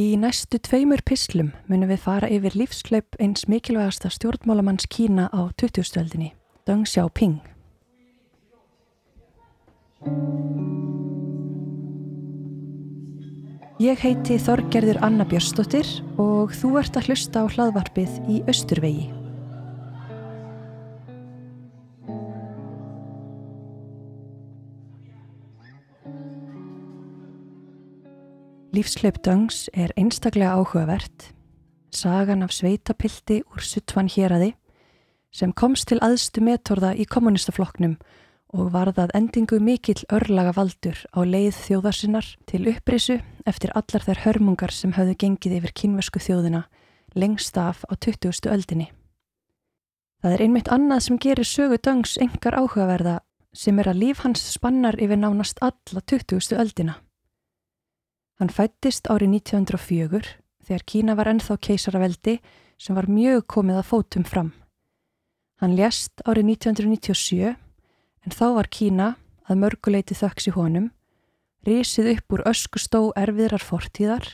Í næstu tveimur pislum munum við fara yfir lífsklaup eins mikilvægasta stjórnmálamanns Kína á 2000-stöldinni, Deng Xiaoping. Ég heiti Þorgerður Anna Björnsdóttir og þú ert að hlusta á hlaðvarpið í Östurvegi. Lífshlaup Döngs er einstaklega áhugavert, sagan af sveitapilti úr Suttvan héradi sem komst til aðstu metorða í kommunistaflokknum og varðað endingu mikill örlaga valdur á leið þjóðarsinnar til upprisu eftir allar þær hörmungar sem hafðu gengið yfir kynvesku þjóðina lengst af á 20. öldinni. Það er einmitt annað sem gerir sögu Döngs engar áhugaverða sem er að líf hans spannar yfir nánast alla 20. öldina. Hann fættist árið 1904 þegar Kína var ennþá keisaraveldi sem var mjög komið að fótum fram. Hann lést árið 1997 en þá var Kína að mörguleiti þöks í honum, risið upp úr öskustó erfiðrar fortíðar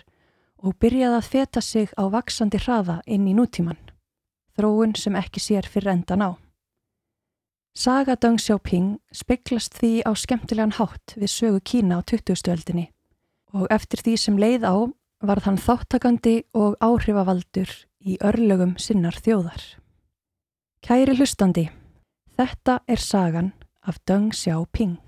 og byrjaði að feta sig á vaksandi hraða inn í nútíman, þróun sem ekki sér fyrir endan á. Saga Deng Xiaoping speiklast því á skemmtilegan hátt við sögu Kína á 20. öldinni og eftir því sem leið á varð hann þáttakandi og áhrifavaldur í örlögum sinnar þjóðar. Kæri hlustandi, þetta er sagan af Deng Xiaoping.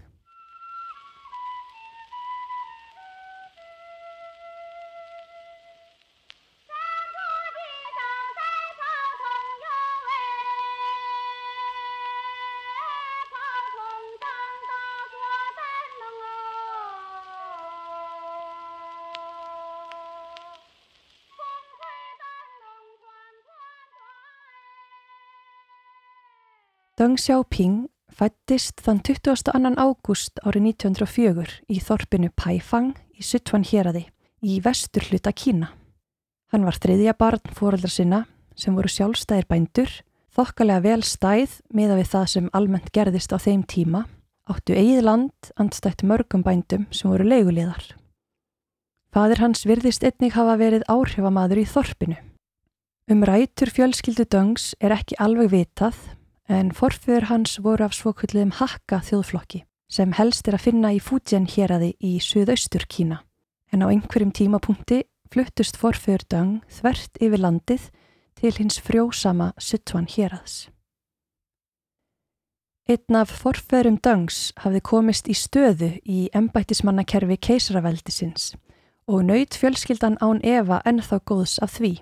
Deng Xiaoping fættist þann 22. ágúst árið 1904 í þorpinu Paifang í Sichuan héradi í vestur hluta Kína. Hann var þriðja barn fóreldra sinna sem voru sjálfstæðir bændur, þokkalega vel stæð miða við það sem almennt gerðist á þeim tíma, áttu eigið land andstætt mörgum bændum sem voru leiguleðar. Fadir hans virðist einnig hafa verið áhrifamadur í þorpinu. Um rætur fjölskyldu döngs er ekki alveg vitað en forfjör hans voru af svokvöldum hakka þjóðflokki sem helst er að finna í Fujian héræði í suðaustur Kína. En á einhverjum tímapunkti fluttust forfjör Deng þvert yfir landið til hins frjósama Sichuan héræðs. Einn af forfjörum Dengs hafði komist í stöðu í embættismannakerfi keisraveldisins og nöyt fjölskyldan án Eva ennþá góðs af því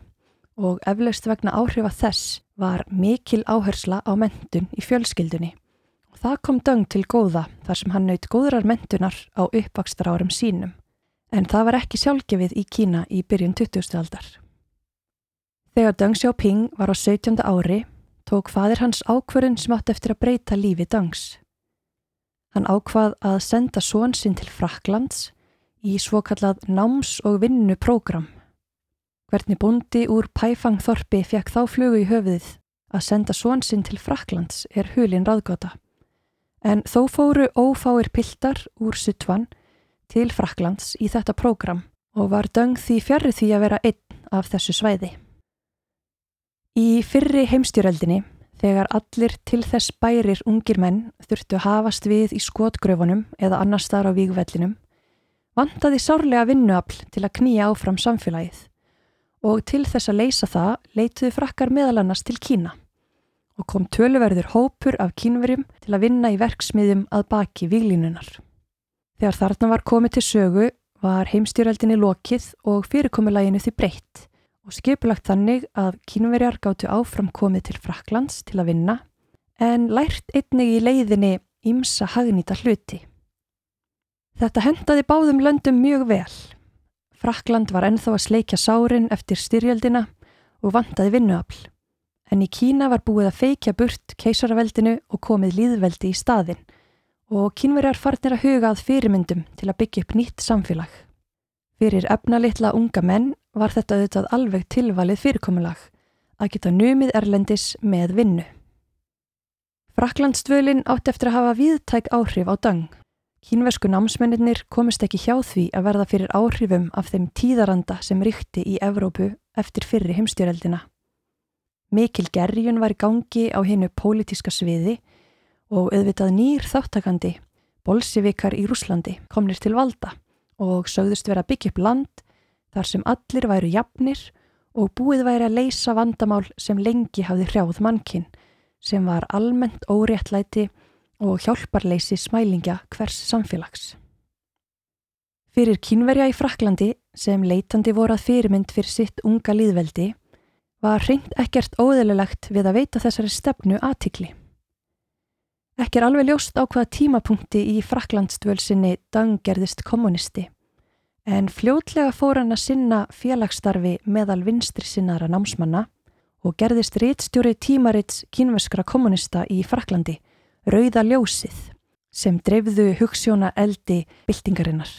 og eflaust vegna áhrifa þess var mikil áhersla á mentun í fjölskyldunni. Það kom döng til góða þar sem hann naut góðrar mentunar á uppvakstar árum sínum, en það var ekki sjálfgefið í Kína í byrjun 20. aldar. Þegar Deng Xiaoping var á 17. ári, tók fadir hans ákvörðun sem átt eftir að breyta lífi Dengs. Hann ákvað að senda són sinn til Fraklands í svokallað náms- og vinnuprógram Hvernig búndi úr Pæfangþorpi fekk þá flugu í höfuðið að senda són sinn til Fraklands er hulin ráðgóta. En þó fóru ófáir piltar úr Suttvan til Fraklands í þetta prógram og var döng því fjarrri því að vera einn af þessu svæði. Í fyrri heimstjóröldinni, þegar allir til þess bærir ungir menn þurftu hafast við í skotgröfunum eða annar staðar á vígvellinum, vantaði sárlega vinnuafl til að knýja áfram samfélagið og til þess að leysa það leituðu frakkar meðal annars til Kína og kom töluverður hópur af kínverjum til að vinna í verksmiðjum að baki výlinunar. Þegar þarna var komið til sögu var heimstjóraldinni lokið og fyrirkomulæginu því breytt og skipulagt þannig að kínverjar gáttu áfram komið til Fraklands til að vinna en lært einnig í leiðinni ímsa hagnýta hluti. Þetta hendaði báðum löndum mjög vel Frakland var enþá að sleikja sárin eftir styrjöldina og vantaði vinnuafl. En í Kína var búið að feikja burt keisaraveldinu og komið líðveldi í staðin og kínverjar farnir að huga að fyrirmyndum til að byggja upp nýtt samfélag. Fyrir efnalitla unga menn var þetta auðvitað alveg tilvalið fyrirkomulag að geta numið erlendis með vinnu. Fraklandstvölin átti eftir að hafa viðtæk áhrif á dang Kínversku námsmennir komist ekki hjá því að verða fyrir áhrifum af þeim tíðaranda sem ríkti í Evrópu eftir fyrri heimstjöreldina. Mikil gerjun var í gangi á hennu pólitiska sviði og auðvitað nýr þáttakandi, bolsivikar í Rúslandi, komnir til valda og sögðust vera byggja upp land þar sem allir væru jafnir og búið væri að leysa vandamál sem lengi hafði hrjáð mannkinn sem var almennt óréttlæti og hjálparleysi smælingja hvers samfélags. Fyrir kínverja í Fraklandi sem leitandi voru að fyrirmynd fyrir sitt unga líðveldi var hreint ekkert óðililegt við að veita þessari stefnu aðtikli. Ekki er alveg ljóst á hvaða tímapunkti í Fraklandsdvölsinni dangerðist kommunisti en fljótlega fór hann að sinna félagsstarfi meðal vinstri sinnara námsmanna og gerðist réttstjóri tímarits kínverskra kommunista í Fraklandi, Rauða ljósið, sem dreifðu hugssjóna eldi byltingarinnar.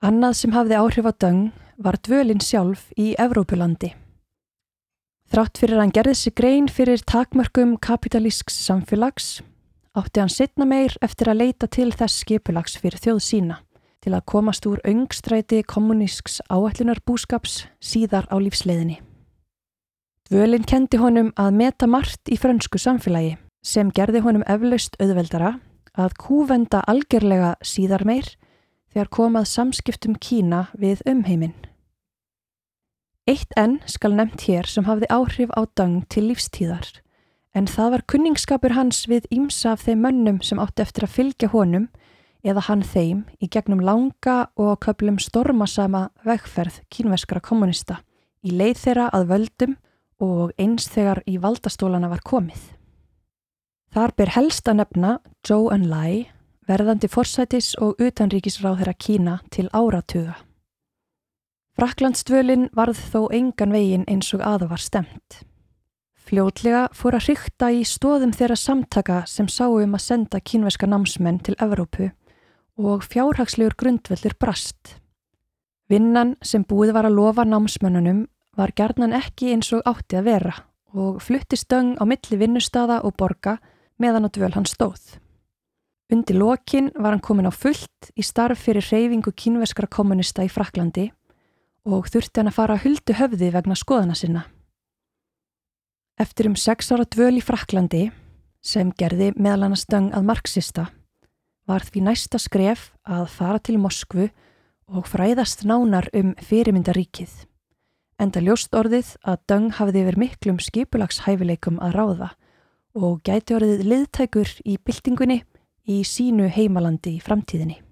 Annað sem hafði áhrif á döng var dvölinn sjálf í Evrópulandi. Þrátt fyrir hann gerði sig grein fyrir takmörkum kapitalísks samfélags, átti hann setna meir eftir að leita til þess skipulags fyrir þjóð sína til að komast úr öngstræti kommunísks áætlunarbúskaps síðar á lífsleiðinni. Dvölinn kendi honum að meta margt í frönsku samfélagi sem gerði honum eflaust auðveldara að kúvenda algjörlega síðar meir þegar komað samskiptum Kína við umheiminn. Eitt enn skal nefnt hér sem hafði áhrif á dang til lífstíðar en það var kunningsskapur hans við ímsa af þeim mönnum sem átti eftir að fylgja honum eða hann þeim í gegnum langa og köplum stormasama vegferð kínveskra kommunista í leið þeirra að völdum og eins þegar í valdastólana var komið. Þar ber helst að nefna Zhou Enlai, verðandi forsætis og utanríkisráð þeirra Kína til áratuga. Fraklandstvölin varð þó engan vegin eins og aða var stemt. Fljótlega fór að hrykta í stóðum þeirra samtaka sem sáu um að senda kínveska námsmenn til Evrópu og fjárhagslegur grundveldur brast. Vinnan sem búið var að lofa námsmönnunum var gerðnan ekki eins og átti að vera og flutti stöng á milli vinnustada og borga meðan á dvöl hann stóð. Undir lokin var hann komin á fullt í starf fyrir reyfingu kínveskra kommunista í Fraklandi og þurfti hann að fara huldu höfði vegna skoðana sinna. Eftir um sex ára dvöl í Fraklandi, sem gerði meðal hann að stöng að marxista, var því næsta skref að fara til Moskvu og fræðast nánar um fyrirmyndaríkið. Enda ljóst orðið að Döng hafði yfir miklum skipulagshæfileikum að ráða og gæti orðið liðtækur í byltingunni í sínu heimalandi í framtíðinni.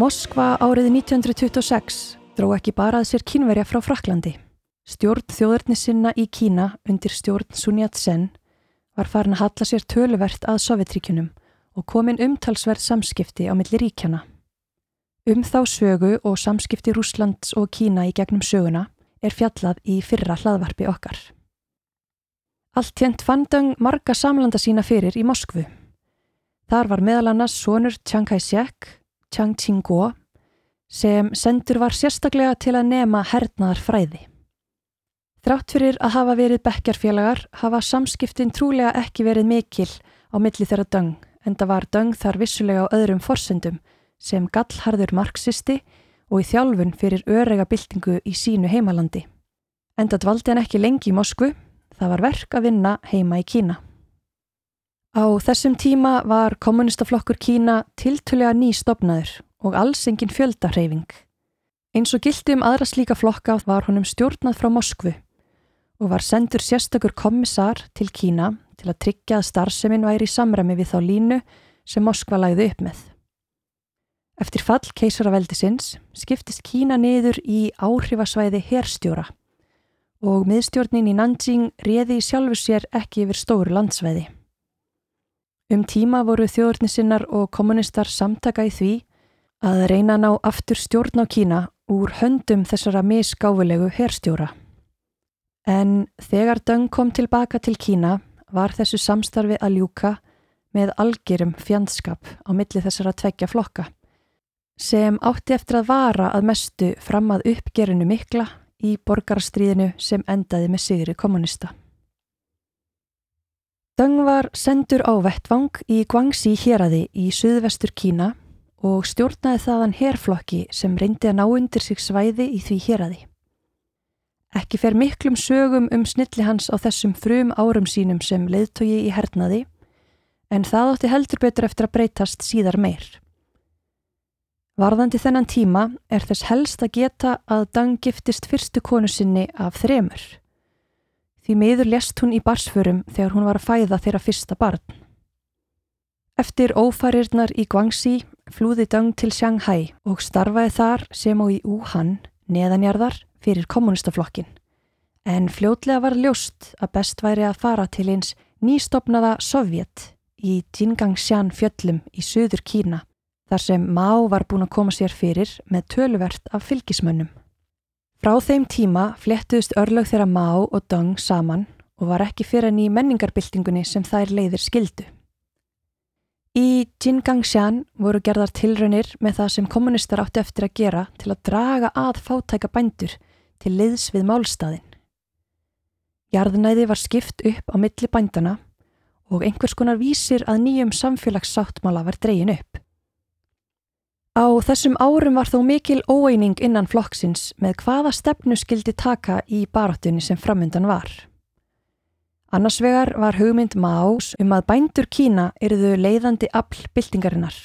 Moskva árið 1926 dró ekki bara að sér kínverja frá Fraklandi. Stjórn þjóðurni sinna í Kína undir stjórn Sun Yat-sen var farin að halla sér töluvert að Sovjetríkunum og komin umtalsverð samskipti á milli ríkjana. Um þá sögu og samskipti Rúslands og Kína í gegnum söguna er fjallað í fyrra hlaðvarpi okkar. Allt hérnt fandöng marga samlanda sína fyrir í Moskvu. Þar var meðal annars sonur Chiang Kai-shek Chang Ching-guo sem sendur var sérstaklega til að nema hernaðar fræði. Þrátt fyrir að hafa verið bekkjarfélagar hafa samskiptin trúlega ekki verið mikil á milli þeirra döng en það var döng þar vissulega á öðrum forsendum sem gallharður marxisti og í þjálfun fyrir örega byltingu í sínu heimalandi. Enda dvaldi hann ekki lengi í Moskvu, það var verk að vinna heima í Kína. Á þessum tíma var kommunistaflokkur Kína tiltulega nýstofnaður og alls engin fjöldarheyfing. Eins og gildi um aðra slíka flokka var honum stjórnað frá Moskvu og var sendur sérstakur kommissar til Kína til að tryggja að starfseminn væri í samræmi við þá línu sem Moskva læði upp með. Eftir fall keisaraveldisins skiptist Kína niður í áhrifasvæði herstjóra og miðstjórnin í Nanjing réði í sjálfu sér ekki yfir stóru landsvæði. Um tíma voru þjóðurnisinnar og kommunistar samtaka í því að reyna að ná aftur stjórn á Kína úr höndum þessara misgáfulegu herstjóra. En þegar Deng kom tilbaka til Kína var þessu samstarfi að ljúka með algjörum fjandskap á milli þessara tveggja flokka sem átti eftir að vara að mestu fram að uppgerinu mikla í borgarstríðinu sem endaði með sigri kommunista. Deng var sendur á vettvang í Guangxi héradi í suðvestur Kína og stjórnaði þaðan herflokki sem reyndi að ná undir sig svæði í því héradi. Ekki fer miklum sögum um snilli hans á þessum frum árum sínum sem leiðtogi í hernaði en það átti heldur betur eftir að breytast síðar meir. Varðandi þennan tíma er þess helst að geta að Dang giftist fyrstu konu sinni af þremur. Því miður lest hún í barsförum þegar hún var að fæða þeirra fyrsta barn. Eftir ófarirnar í Guangxi flúði Dang til Shanghai og starfaði þar sem og í Wuhan neðanjarðar fyrir kommunistaflokkin. En fljótlega var ljóst að best væri að fara til eins nýstopnaða Sovjet í Jingangshan fjöllum í söður Kína þar sem Mao var búin að koma sér fyrir með töluvert af fylgismönnum. Frá þeim tíma flettuðist örlög þeirra Mao og Deng saman og var ekki fyrir enn í menningarbyltingunni sem þær leiðir skildu. Í Jingangshan voru gerðar tilraunir með það sem kommunistar átti eftir að gera til að draga að fátæka bændur til liðs við málstæðin. Jarðnæði var skipt upp á milli bændana og einhvers konar vísir að nýjum samfélagssáttmála var dreyin upp. Á þessum árum var þó mikil óeining innan flokksins með hvaða stefnu skildi taka í barátunni sem framöndan var. Annars vegar var hugmynd Máus um að bændur Kína eruðu leiðandi afl byltingarinnar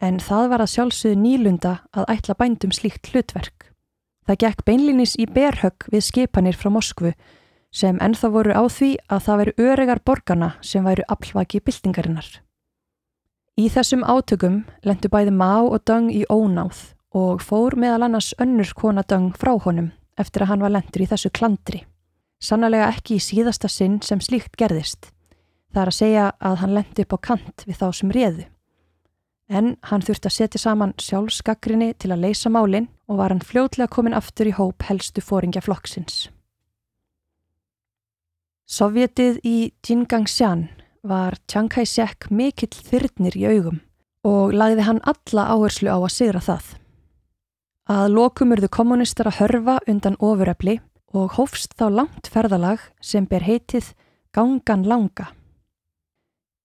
en það var að sjálfsögðu nýlunda að ætla bændum slíkt hlutverk. Það gekk beinlinis í berhögg við skipanir frá Moskvu sem ennþá voru á því að það veru öregar borgarna sem væru aflvaki byltingarinnar. Í þessum átökum lendu bæði Má og Döng í ónáð og fór meðal annars önnur kona Döng frá honum eftir að hann var lendur í þessu klandri. Sannlega ekki í síðasta sinn sem slíkt gerðist. Það er að segja að hann lendi upp á kant við þá sem réðu. En hann þurfti að setja saman sjálfsgagrinni til að leysa málinn og var hann fljótlega komin aftur í hóp helstu fóringja flokksins. Sovjetið í Jingangshan var Chiang Kai-shek mikill þyrnir í augum og lagði hann alla áherslu á að sigra það. Að lokum urðu kommunistar að hörfa undan ofuröfli og hófst þá langt ferðalag sem ber heitið Gangan langa.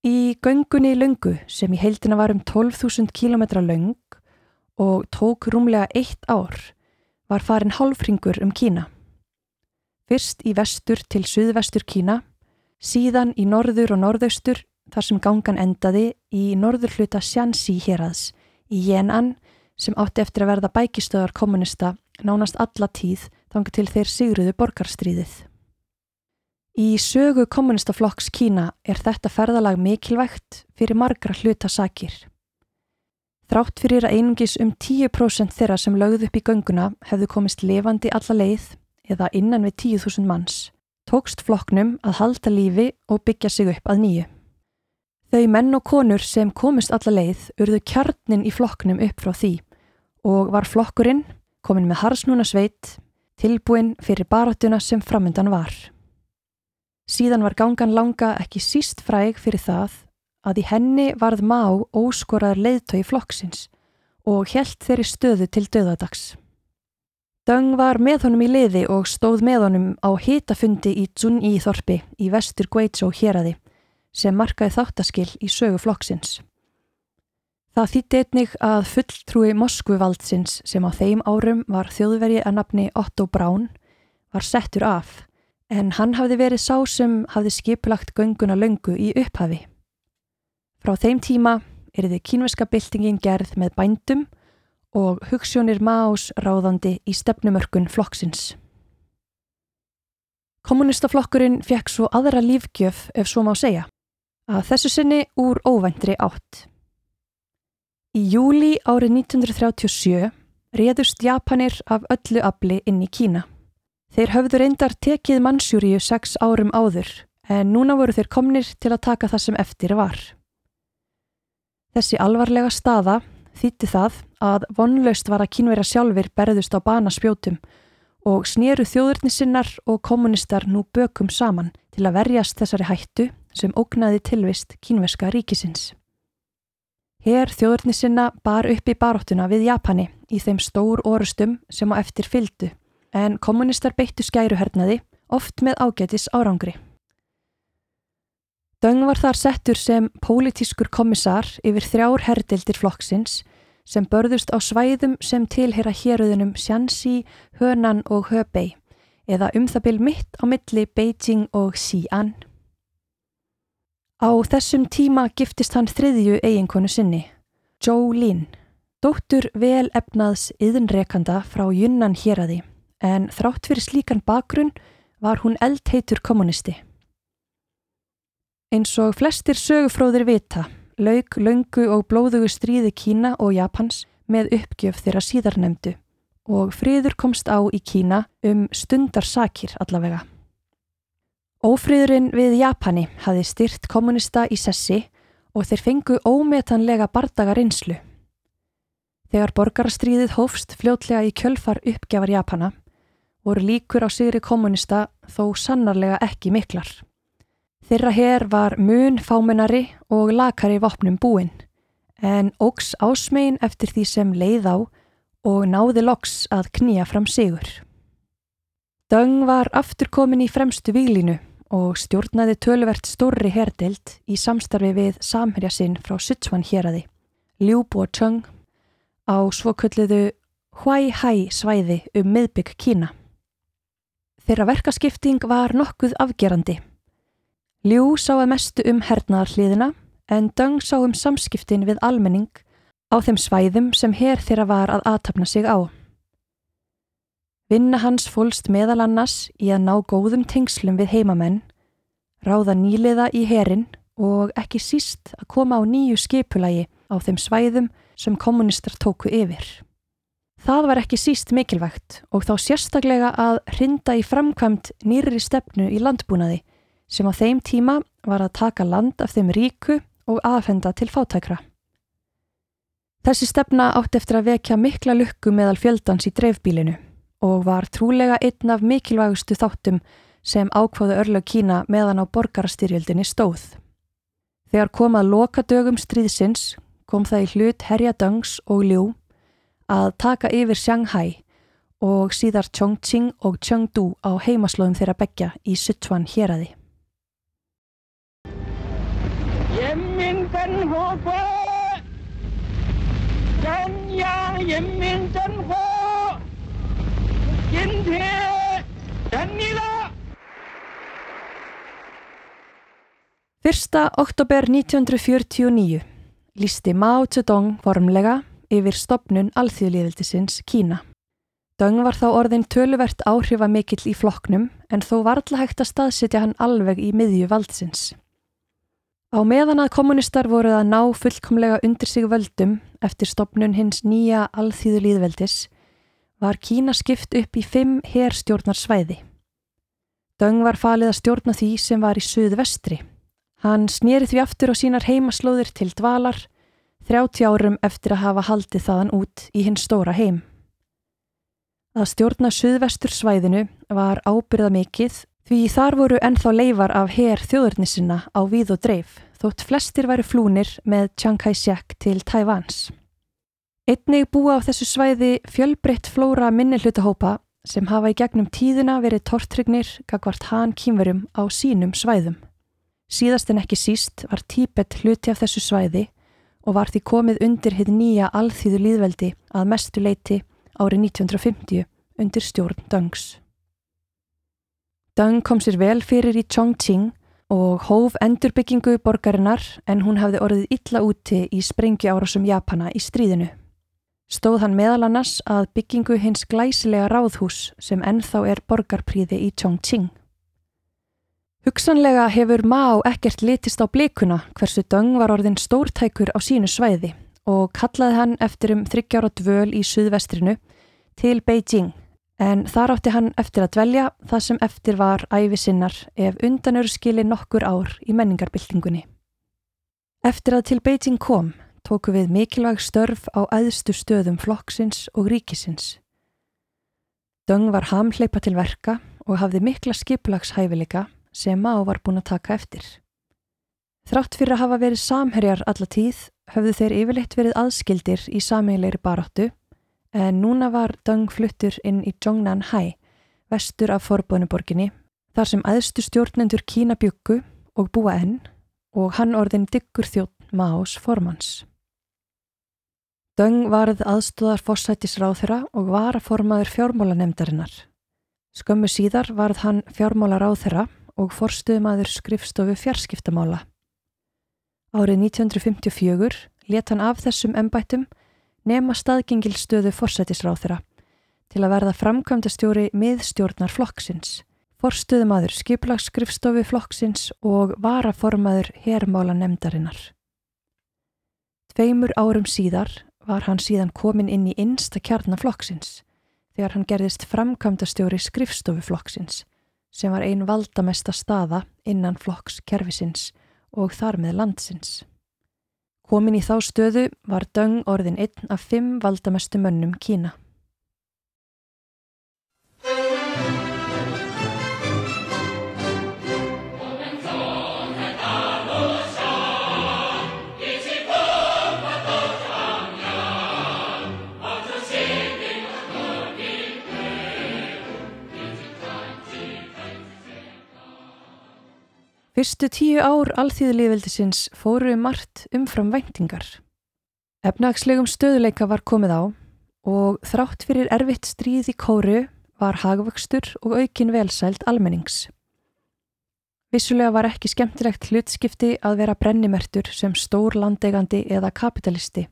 Í göngunni lungu sem í heildina var um 12.000 km laung og tók rúmlega eitt ár var farin hálfringur um Kína. Fyrst í vestur til suðvestur Kína síðan í norður og norðaustur þar sem gangan endaði í norður hluta Sjansi hérads í Jenan sem átti eftir að verða bækistöðar kommunista nánast alla tíð þangu til þeir sigruðu borgarstríðið. Í sögu kommunistaflokks Kína er þetta ferðalag mikilvægt fyrir margra hluta sakir. Þrátt fyrir að einungis um 10% þeirra sem lögðu upp í gönguna hefðu komist levandi alla leið eða innan við 10.000 manns tókst flokknum að halda lífi og byggja sig upp að nýju. Þau menn og konur sem komist alla leið urðu kjarnin í flokknum upp frá því og var flokkurinn, komin með harsnúna sveit, tilbúin fyrir baratuna sem framöndan var. Síðan var gangan langa ekki síst fræg fyrir það að í henni varð má óskoraður leiðtói flokksins og helt þeirri stöðu til döðadags. Döng var með honum í liði og stóð með honum á hitafundi í Tsun-í þorpi í vestur Guizhou héradi sem markaði þáttaskil í sögu flokksins. Það þýtti einnig að fulltrúi Moskvuvaldsins sem á þeim árum var þjóðvergi að nafni Otto Braun var settur af en hann hafði verið sá sem hafði skipulagt gönguna löngu í upphafi. Frá þeim tíma er þið kínveska byltingin gerð með bændum og hugssjónir Más ráðandi í stefnumörkun flokksins. Kommunistaflokkurinn fekk svo aðra lífgjöf ef svo má segja, að þessu sinni úr óvæntri átt. Í júli árið 1937 réðust Japanir af öllu afli inn í Kína. Þeir höfðu reyndar tekið mannsjúriu sex árum áður en núna voru þeir komnir til að taka það sem eftir var. Þessi alvarlega staða þýtti það að vonlaust var að kynverja sjálfur berðust á banaspjótum og snéru þjóðurnisinnar og kommunistar nú bökum saman til að verjast þessari hættu sem ógnaði tilvist kínveska ríkisins. Hér þjóðurnisinna bar upp í baróttuna við Japani í þeim stór orustum sem á eftir fyldu en kommunistar beittu skæruhernaði oft með ágætis árangri. Döng var þar settur sem pólitískur kommissar yfir þrjár herdeldir flokksins sem börðust á svæðum sem tilhera héröðunum Shanxi, Hönan og Hebei eða um það byl mitt á milli Beijing og Xi'an. Á þessum tíma giftist hann þriðju eiginkonu sinni, Zhou Lin, dóttur vel efnaðs yðinrekanda frá Yunnan héræði en þrátt fyrir slíkan bakgrunn var hún eldheitur kommunisti. Eins og flestir sögufróðir vita, lauk, laungu og blóðugu stríði Kína og Japans með uppgjöf þeirra síðarnemdu og friður komst á í Kína um stundarsakir allavega. Ófriðurinn við Japani hafi styrt kommunista í sessi og þeir fengu ómetanlega bardagar einslu. Þegar borgarastríðið hófst fljótlega í kjölfar uppgjafar Japana voru líkur á sigri kommunista þó sannarlega ekki miklar. Þeirra hér var mun fámennari og lakari vopnum búinn, en ógs ásmegin eftir því sem leið á og náði loks að knýja fram sigur. Döng var aftur komin í fremstu výlinu og stjórnaði tölvert stórri herdelt í samstarfi við samherja sinn frá Sichuan héræði, Liu Bo-chung, á svokölluðu Huai-Hai svæði um miðbygg Kína. Þeirra verkaskipting var nokkuð afgerandi. Liu sá að mestu um hernaðarliðina en Döng sá um samskiptin við almenning á þeim svæðum sem hér þeirra var að aðtapna sig á. Vinna hans fólst meðal annars í að ná góðum tengslum við heimamenn, ráða nýliða í herin og ekki síst að koma á nýju skipulagi á þeim svæðum sem kommunistar tóku yfir. Það var ekki síst mikilvægt og þá sérstaklega að hrinda í framkvæmt nýri stefnu í landbúnaði sem á þeim tíma var að taka land af þeim ríku og aðfenda til fátækra. Þessi stefna átti eftir að vekja mikla lukku meðal fjöldans í dreifbílinu og var trúlega einn af mikilvægustu þáttum sem ákváðu örlög Kína meðan á borgarastyrjöldinni stóð. Þegar kom að loka dögum stríðsins kom það í hlut Herja Döngs og Liu að taka yfir Shanghai og síðar Chongqing og Chengdu á heimaslóðum þeirra begja í Sichuan héræði. Fyrsta oktober 1949 lísti Mao Zedong formlega yfir stopnun alþjóðlíðildisins Kína. Döng var þá orðin töluvert áhrifa mikill í flokknum en þó var alltaf hægt að staðsitja hann alveg í miðju valdsins. Á meðan að kommunistar voruð að ná fullkomlega undir sig völdum eftir stopnun hins nýja alþjóðlíðveldis var Kína skipt upp í fimm herstjórnarsvæði. Döng var falið að stjórna því sem var í suðvestri. Hann snýrið því aftur á sínar heimaslóðir til dvalar 30 árum eftir að hafa haldið þaðan út í hinn stóra heim. Að stjórna suðvestur svæðinu var ábyrða mikill því þar voru ennþá leifar af her þjóðurnisina á víð og dreif þótt flestir væri flúnir með Chiang Kai-shek til Tævans. Einnig búa á þessu svæði fjölbreytt flóra minnihlutahópa sem hafa í gegnum tíðina verið tortrygnir gagvart hann kýmverum á sínum svæðum. Síðast en ekki síst var Tíbet hluti af þessu svæði og var því komið undir hitt nýja alþýðu líðveldi að mestu leiti árið 1950 undir stjórn Döngs. Döng kom sér vel fyrir í Chongqing og hóf endurbyggingu borgarinnar en hún hafði orðið illa úti í sprengju árásum Japana í stríðinu. Stóð hann meðal annars að byggingu hins glæsilega ráðhús sem ennþá er borgarpríði í Chongqing. Hugsanlega hefur Má ekkert litist á blikuna hversu Döng var orðin stórtækur á sínu svæði og kallaði hann eftir um þryggjára dvöl í suðvestrinu til Beijing en þar átti hann eftir að dvelja það sem eftir var æfi sinnar ef undanur skili nokkur ár í menningarbyltingunni. Eftir að til Beijing kom tóku við mikilvæg störf á æðstu stöðum flokksins og ríkisins. Döng var hamleipa til verka og hafði mikla skiplagshæfileika sem Má var búin að taka eftir. Þrátt fyrir að hafa verið samherjar alla tíð höfðu þeir yfirleitt verið aðskildir í sameilegri baráttu en núna var Döng fluttur inn í Zhongnan Hai, vestur af forbónuborginni, þar sem aðstu stjórnendur Kína byggu og búa enn og hann orðin diggur þjótt Más formans. Döng varð aðstóðar fórsættisráþura og var að formaður fjármálanemdarinnar. Skömmu síðar varð hann fjármálaráþura og forstuðumadur skrifstofu fjarskiptamála. Árið 1954 let hann af þessum embættum nema staðgengilstöðu forsætisráþura til að verða framkvæmdastjóri miðstjórnar flokksins, forstuðumadur skiplagsskrifstofu flokksins og varaformaður hermála nefndarinnar. Tveimur árum síðar var hann síðan komin inn í innsta kjarnaflokksins þegar hann gerðist framkvæmdastjóri skrifstofu flokksins sem var ein valdamesta staða innan flokkskerfisins og þar með landsins. Komin í þá stöðu var Döng orðin einn af fimm valdamestu mönnum Kína. Fyrstu tíu ár alþýðliðveldisins fóru margt umfram væntingar. Efnagslegum stöðuleika var komið á og þrátt fyrir erfitt stríð í kóru var hagvöxtur og aukin velsælt almennings. Vissulega var ekki skemmtilegt hlutskipti að vera brennimertur sem stór landegandi eða kapitalisti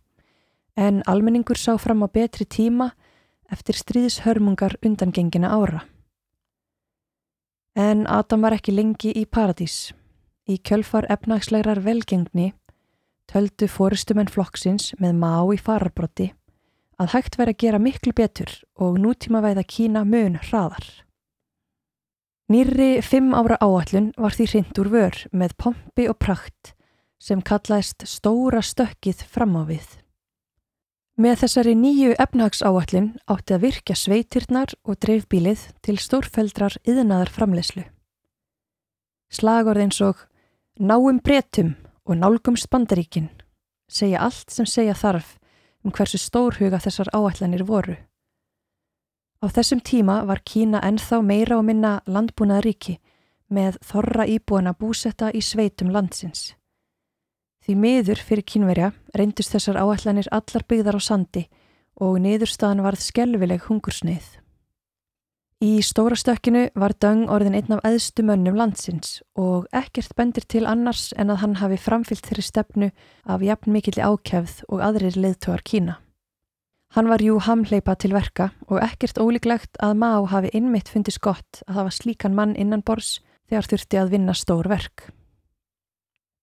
en almenningur sá fram á betri tíma eftir stríðshörmungar undangengina ára. En Adam var ekki lengi í paradís. Í kjölfar efnagslegrar velgengni töldu fórustumenn flokksins með má í fararbrotti að hægt væri að gera miklu betur og nútíma væða Kína mun hraðar. Nýri fimm ára áallun var því hrind úr vör með pompi og prakt sem kallaðist stóra stökkið fram á við. Með þessari nýju efnahagsáallin átti að virkja sveitirnar og dreifbílið til stórföldrar yðnaðar framleyslu. Slagorð eins og náum bretum og nálgumst bandaríkin segja allt sem segja þarf um hversu stórhuga þessar áallanir voru. Á þessum tíma var Kína ennþá meira og minna landbúnað ríki með þorra íbúana búsetta í sveitum landsins. Því miður fyrir kínverja reyndust þessar áallanir allar byggðar á sandi og niðurstaðan varð skelvileg hungursneið. Í stóra stökkinu var Döng orðin einn af aðstu mönnum landsins og ekkert bendir til annars en að hann hafi framfyllt þeirri stefnu af jafn mikill ákjæfð og aðrir leðtóar Kína. Hann var jú hamleipa til verka og ekkert ólíklegt að Má hafi innmitt fundist gott að hafa slíkan mann innan bors þegar þurfti að vinna stór verk.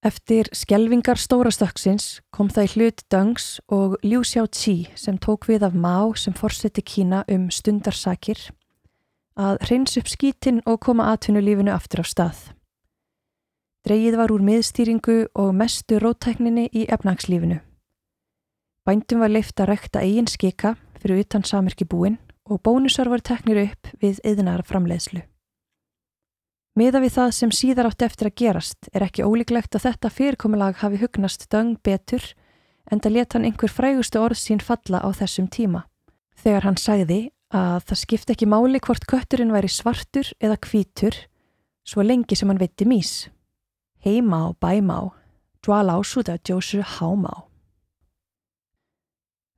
Eftir skjelvingar stórastöksins kom það í hlut Döngs og Liu Xiaoqi sem tók við af Mao sem fórseti Kína um stundarsakir að hreins upp skítin og koma atvinnulífinu aftur á stað. Dreyið var úr miðstýringu og mestu rótækninni í efnagslífinu. Bændum var leift að rekta eigin skika fyrir utan samirki búin og bónusar var teknir upp við eðinara framleiðslu. Miða við það sem síðar átti eftir að gerast er ekki ólíklegt að þetta fyrirkomulag hafi hugnast döng betur en það let hann einhver frægustu orð sín falla á þessum tíma. Þegar hann sagði að það skipti ekki máli hvort kötturinn væri svartur eða kvítur svo lengi sem hann veitti mís. Heimá, bæmá, dvala ásúða djósu hámá.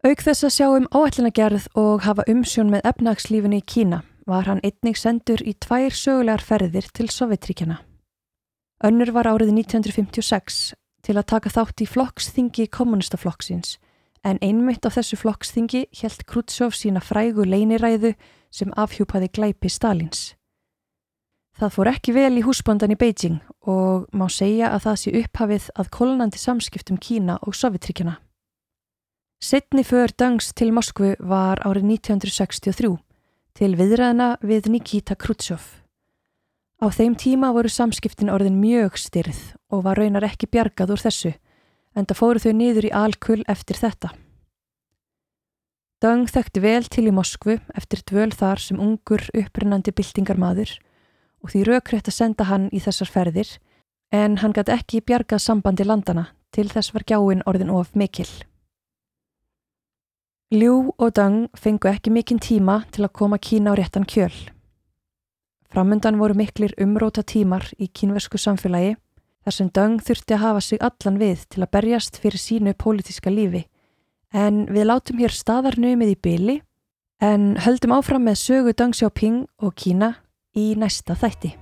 Auk þess að sjá um áætlinagerð og hafa umsjón með efnagslífinu í Kína var hann einnig sendur í tvær sögulegar ferðir til Sovjetríkjana. Önnur var árið 1956 til að taka þátt í flokksþingi kommunistaflokksins en einmitt á þessu flokksþingi helt Khrushchev sína frægu leiniræðu sem afhjúpaði glæpi Stalins. Það fór ekki vel í húsbondan í Beijing og má segja að það sé upphafið að kolonandi samskiptum Kína og Sovjetríkjana. Setni för Döngs til Moskvu var árið 1963 til viðræðina við Nikita Khrushchev. Á þeim tíma voru samskiptin orðin mjög styrð og var raunar ekki bjargað úr þessu, en það fóru þau niður í alkull eftir þetta. Deng þekkti vel til í Moskvu eftir dvöl þar sem ungur upprennandi byltingarmaður og því raukrétt að senda hann í þessar ferðir en hann gæti ekki bjargað sambandi landana til þess var gjáin orðin of mikil. Liu og Deng fengu ekki mikinn tíma til að koma Kína á réttan kjöl. Framundan voru miklir umróta tímar í kínversku samfélagi þar sem Deng þurfti að hafa sig allan við til að berjast fyrir sínu pólitíska lífi en við látum hér staðarnumið í byli en höldum áfram með sögu Deng Xiaoping og Kína í næsta þætti.